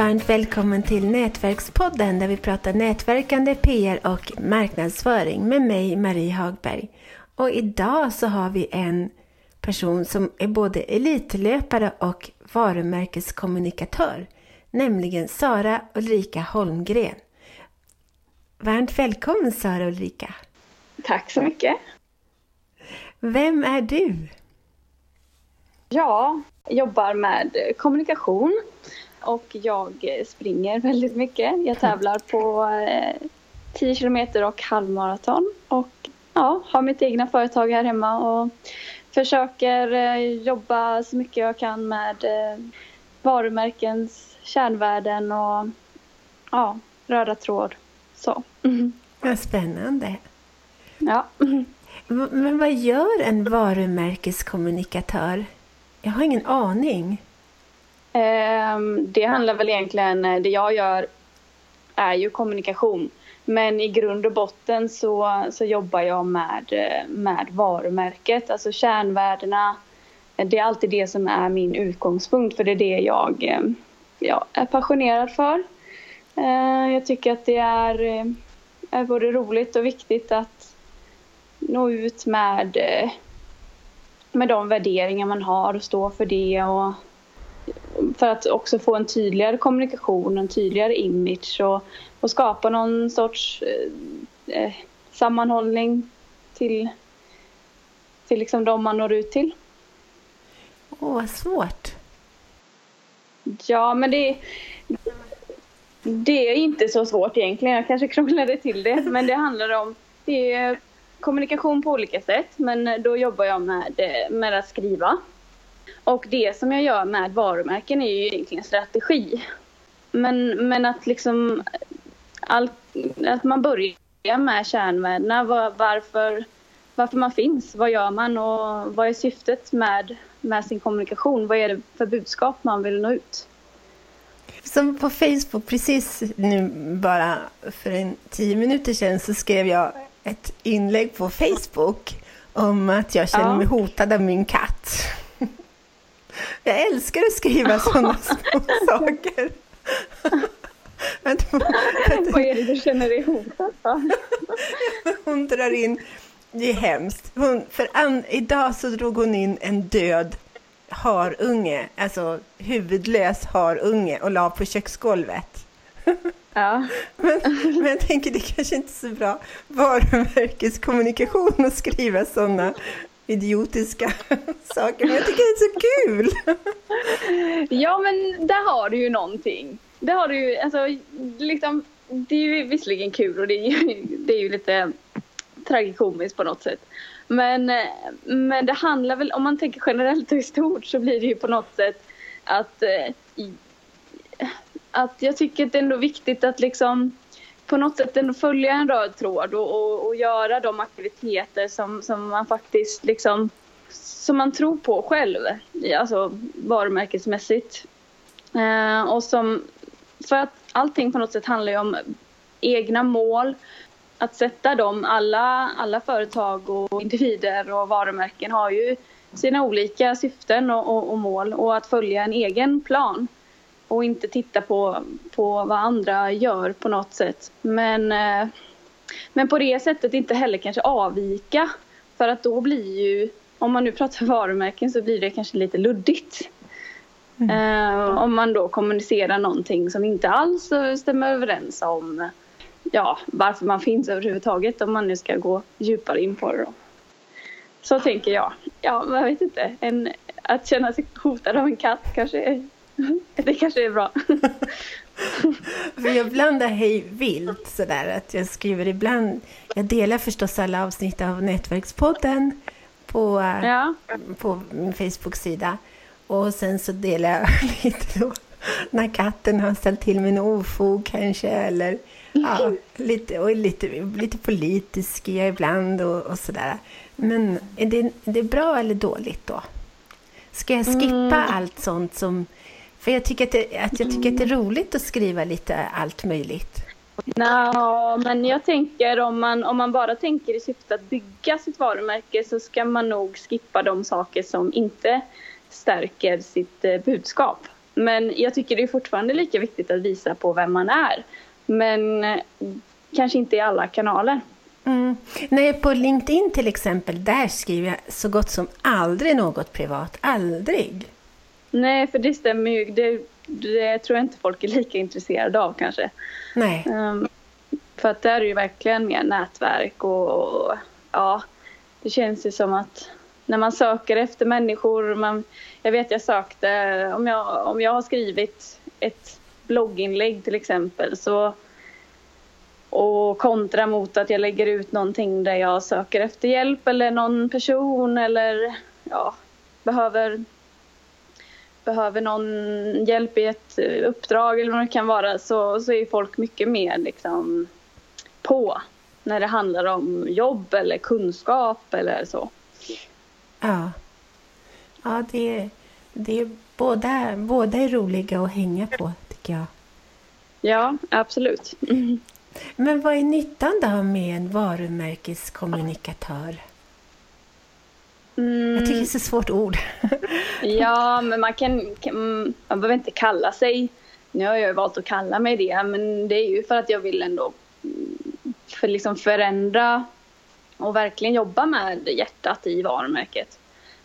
Varmt välkommen till Nätverkspodden där vi pratar nätverkande, PR och marknadsföring med mig Marie Hagberg. Och idag så har vi en person som är både elitlöpare och varumärkeskommunikatör, nämligen Sara Ulrika Holmgren. Varmt välkommen Sara Ulrika! Tack så mycket! Vem är du? Ja, jag jobbar med kommunikation och jag springer väldigt mycket. Jag tävlar på 10 eh, kilometer och halvmaraton och ja, har mitt egna företag här hemma och försöker eh, jobba så mycket jag kan med eh, varumärkens kärnvärden och ja, röda tråd. Så. Vad spännande. Ja. Men vad gör en varumärkeskommunikatör? Jag har ingen aning. Ehm, det handlar väl egentligen, eh, det jag gör är ju kommunikation. Men i grund och botten så, så jobbar jag med, eh, med varumärket, alltså kärnvärdena. Det är alltid det som är min utgångspunkt för det är det jag, eh, jag är passionerad för. Ehm, jag tycker att det är, är både roligt och viktigt att nå ut med, med de värderingar man har och stå för det och för att också få en tydligare kommunikation, en tydligare image och, och skapa någon sorts eh, eh, sammanhållning till, till liksom de man når ut till. Åh, vad svårt. Ja, men det, det är inte så svårt egentligen. Jag kanske krånglade till det, men det handlar om det är kommunikation på olika sätt. Men då jobbar jag med, med att skriva och det som jag gör med varumärken är ju egentligen strategi. Men, men att liksom all, att man börjar med kärnvärdena, var, varför, varför man finns, vad gör man och vad är syftet med, med sin kommunikation? Vad är det för budskap man vill nå ut? Som på Facebook, precis nu bara för en tio minuter sedan så skrev jag ett inlägg på Facebook om att jag känner mig hotad av min katt. Jag älskar att skriva sådana små saker. Vad är det du känner dig hotad för? Hon drar in, det är hemskt. Hon, för an, idag så drog hon in en död harunge, alltså huvudlös harunge och la på köksgolvet. Ja. Men, men jag tänker det kanske inte är så bra varumärkeskommunikation att skriva sådana idiotiska saker, men jag tycker det är så kul! ja, men där har du ju någonting. Det har du ju, alltså, liksom, det är ju visserligen kul och det är ju, det är ju lite tragikomiskt på något sätt. Men, eh, men det handlar väl, om man tänker generellt och i stort så blir det ju på något sätt att, eh, att jag tycker att det är ändå viktigt att liksom på något sätt ändå följa en röd tråd och, och, och, göra de aktiviteter som, som man faktiskt liksom som man tror på själv, alltså varumärkesmässigt. Eh, och som, för att allting på något sätt handlar ju om egna mål, att sätta dem, alla, alla företag och individer och varumärken har ju sina olika syften och, och, och mål och att följa en egen plan och inte titta på, på vad andra gör på något sätt. Men, eh, men på det sättet inte heller kanske avvika. För att då blir ju, om man nu pratar varumärken så blir det kanske lite luddigt. Mm. Eh, om man då kommunicerar någonting som inte alls stämmer överens om ja, varför man finns överhuvudtaget om man nu ska gå djupare in på det. Då. Så tänker jag. Ja, jag vet inte. En, att känna sig hotad av en katt kanske Det kanske är bra. För jag blandar hej vilt sådär att jag skriver ibland. Jag delar förstås alla avsnitt av Nätverkspodden på, ja. på min Facebook-sida. Och sen så delar jag lite då när katten har ställt till med en ofog kanske eller ja, lite, och lite, lite politisk är jag ibland och, och sådär. Men är det, är det bra eller dåligt då? Ska jag skippa mm. allt sånt som för jag tycker, att det, att jag tycker att det är roligt att skriva lite allt möjligt. No, men jag tänker om man, om man bara tänker i syfte att bygga sitt varumärke så ska man nog skippa de saker som inte stärker sitt eh, budskap. Men jag tycker det är fortfarande lika viktigt att visa på vem man är. Men eh, kanske inte i alla kanaler. Mm. Nej, på LinkedIn till exempel, där skriver jag så gott som aldrig något privat. Aldrig. Nej, för det stämmer ju. Det, det tror jag inte folk är lika intresserade av kanske. Nej. Um, för att där är det ju verkligen mer nätverk och, och ja, det känns ju som att när man söker efter människor, man, jag vet jag sökte, om jag, om jag har skrivit ett blogginlägg till exempel så och kontra mot att jag lägger ut någonting där jag söker efter hjälp eller någon person eller ja, behöver behöver någon hjälp i ett uppdrag eller vad det kan vara så, så är folk mycket mer liksom på när det handlar om jobb eller kunskap eller så. Ja, ja det, det är båda, båda är roliga att hänga på tycker jag. Ja, absolut. Mm. Men vad är nyttan då med en varumärkeskommunikatör? Mm. Jag tycker det är så svårt ord. ja, men man kan, kan, man behöver inte kalla sig, nu har jag valt att kalla mig det, men det är ju för att jag vill ändå för liksom förändra och verkligen jobba med hjärtat i varumärket.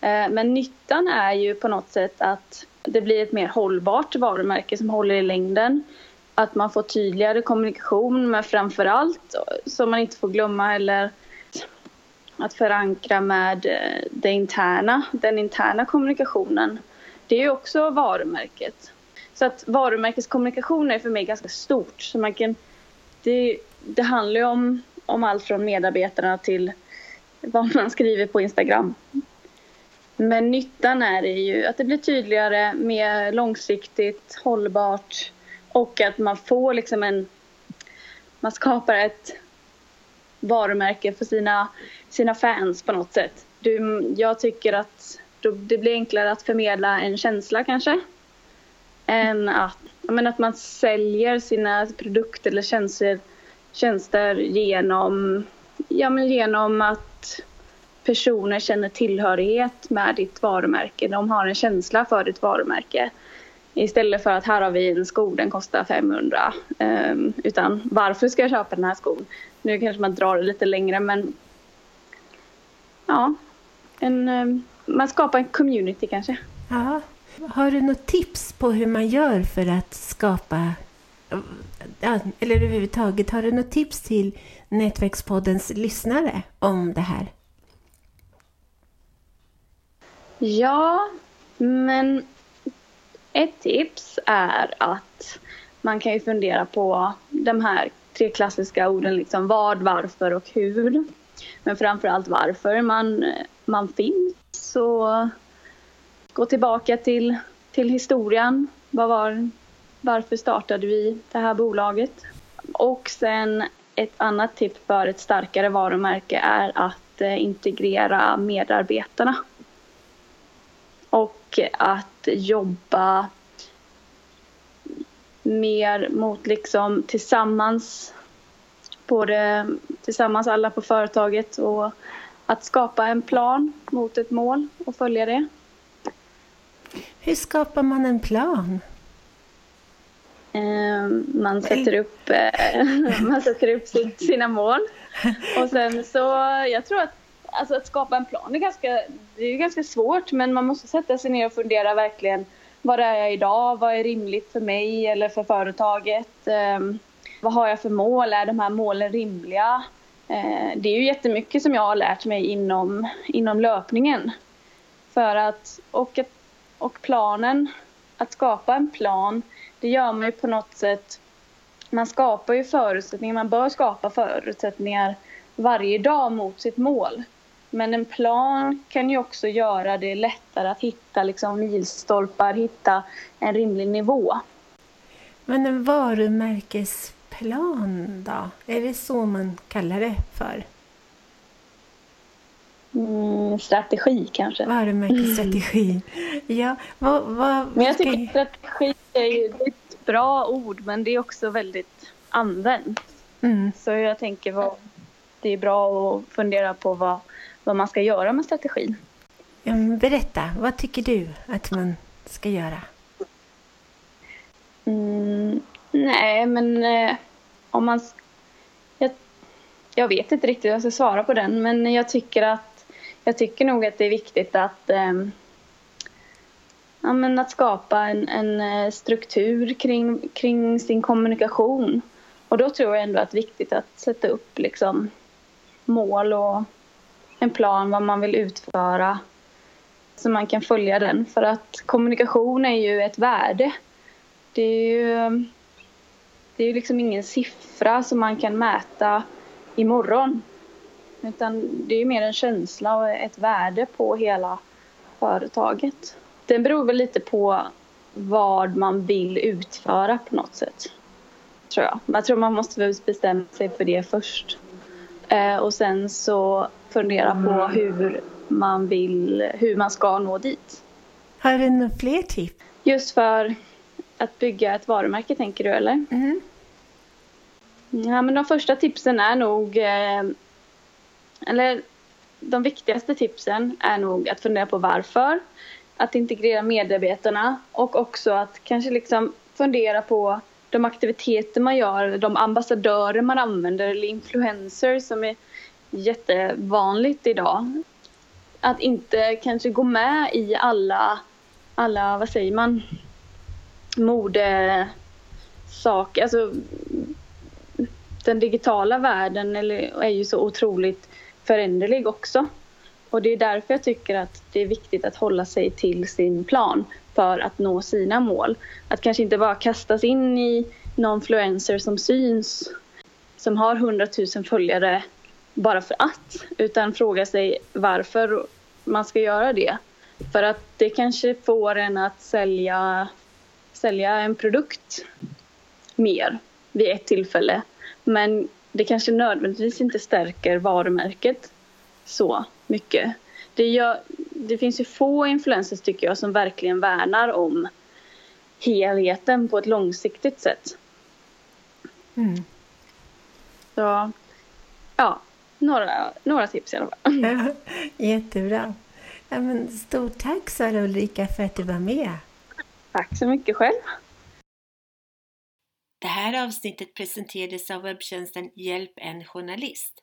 Eh, men nyttan är ju på något sätt att det blir ett mer hållbart varumärke som håller i längden. Att man får tydligare kommunikation men framför allt, som man inte får glömma heller, att förankra med eh, det interna, den interna kommunikationen. Det är ju också varumärket. Så att varumärkeskommunikation är för mig ganska stort. Så man kan, det, det handlar ju om, om allt från medarbetarna till vad man skriver på Instagram. Men nyttan är det ju att det blir tydligare, mer långsiktigt, hållbart och att man får liksom en... Man skapar ett varumärke för sina, sina fans på något sätt. Du, jag tycker att det blir enklare att förmedla en känsla kanske. Än att, men att man säljer sina produkter eller tjänster, tjänster genom, ja, men genom att personer känner tillhörighet med ditt varumärke. De har en känsla för ditt varumärke. Istället för att här har vi en sko, den kostar 500. Um, ehm, utan varför ska jag köpa den här skon? Nu kanske man drar det lite längre men ja, en, um, man skapar en community kanske. Ja. Har du något tips på hur man gör för att skapa eller överhuvudtaget, har du något tips till Nätverkspoddens lyssnare om det här? Ja, men ett tips är att man kan ju fundera på de här tre klassiska orden liksom vad, varför och hur. Men framförallt varför man, man finns. Så gå tillbaka till, till historien. Vad var, varför startade vi det här bolaget? Och sen ett annat tips för ett starkare varumärke är att eh, integrera medarbetarna och att jobba mer mot liksom tillsammans, både tillsammans alla på företaget och att skapa en plan mot ett mål och följa det. Hur skapar man en plan? Ehm, man sätter upp, eh, man sätter upp sina mål. Och sen så, jag tror att alltså att skapa en plan är ganska, det är ju ganska svårt men man måste sätta sig ner och fundera verkligen vad är jag idag? Vad är rimligt för mig eller för företaget? Ehm, vad har jag för mål? Är de här målen rimliga? Eh, det är ju jättemycket som jag har lärt mig inom, inom löpningen. För att, och, och planen, att skapa en plan, det gör man ju på något sätt man skapar ju förutsättningar, man bör skapa förutsättningar varje dag mot sitt mål. Men en plan kan ju också göra det lättare att hitta liksom milstolpar, hitta en rimlig nivå. Men en varumärkesplan då? Är det så man kallar det för? Mm, strategi kanske. Varumärkesstrategi. Mm. Ja, vad, vad, men jag tycker strategi är ett bra ord men det är också väldigt använt. Mm. Så jag tänker vad, det är bra att fundera på vad vad man ska göra med strategin. Berätta, vad tycker du att man ska göra? Mm, nej, men eh, om man... Jag, jag vet inte riktigt hur jag ska svara på den, men jag tycker att jag tycker nog att det är viktigt att eh, ja, men att skapa en, en eh, struktur kring, kring sin kommunikation. Och då tror jag ändå att det är viktigt att sätta upp liksom, mål och en plan vad man vill utföra så man kan följa den. För att kommunikation är ju ett värde. Det är ju, det är liksom ingen siffra som man kan mäta imorgon. Utan det är mer en känsla och ett värde på hela företaget. Det beror väl lite på vad man vill utföra på något sätt. Tror jag. Jag tror man måste bestämma sig för det först. Eh, och sen så fundera på hur man vill, hur man ska nå dit. Har du några fler tips? Just för att bygga ett varumärke tänker du eller? Mm. Ja men de första tipsen är nog eh, eller de viktigaste tipsen är nog att fundera på varför. Att integrera medarbetarna och också att kanske liksom fundera på de aktiviteter man gör, de ambassadörer man använder eller influencers som är jättevanligt idag. Att inte kanske gå med i alla, alla vad säger man, modesaker. Alltså, den digitala världen är ju så otroligt föränderlig också. Och det är därför jag tycker att det är viktigt att hålla sig till sin plan för att nå sina mål. Att kanske inte bara kastas in i någon influencer som syns, som har 100 000 följare bara för att, utan fråga sig varför man ska göra det. För att det kanske får en att sälja, sälja en produkt mer vid ett tillfälle. Men det kanske nödvändigtvis inte stärker varumärket så mycket. Det, gör, det finns ju få influencers tycker jag som verkligen värnar om helheten på ett långsiktigt sätt. Mm. Så, ja, några, några tips i alla fall. Ja, jättebra. Ja, men stort tack Sara Ulrika för att du var med. Tack så mycket själv. Det här avsnittet presenterades av webbtjänsten Hjälp en journalist.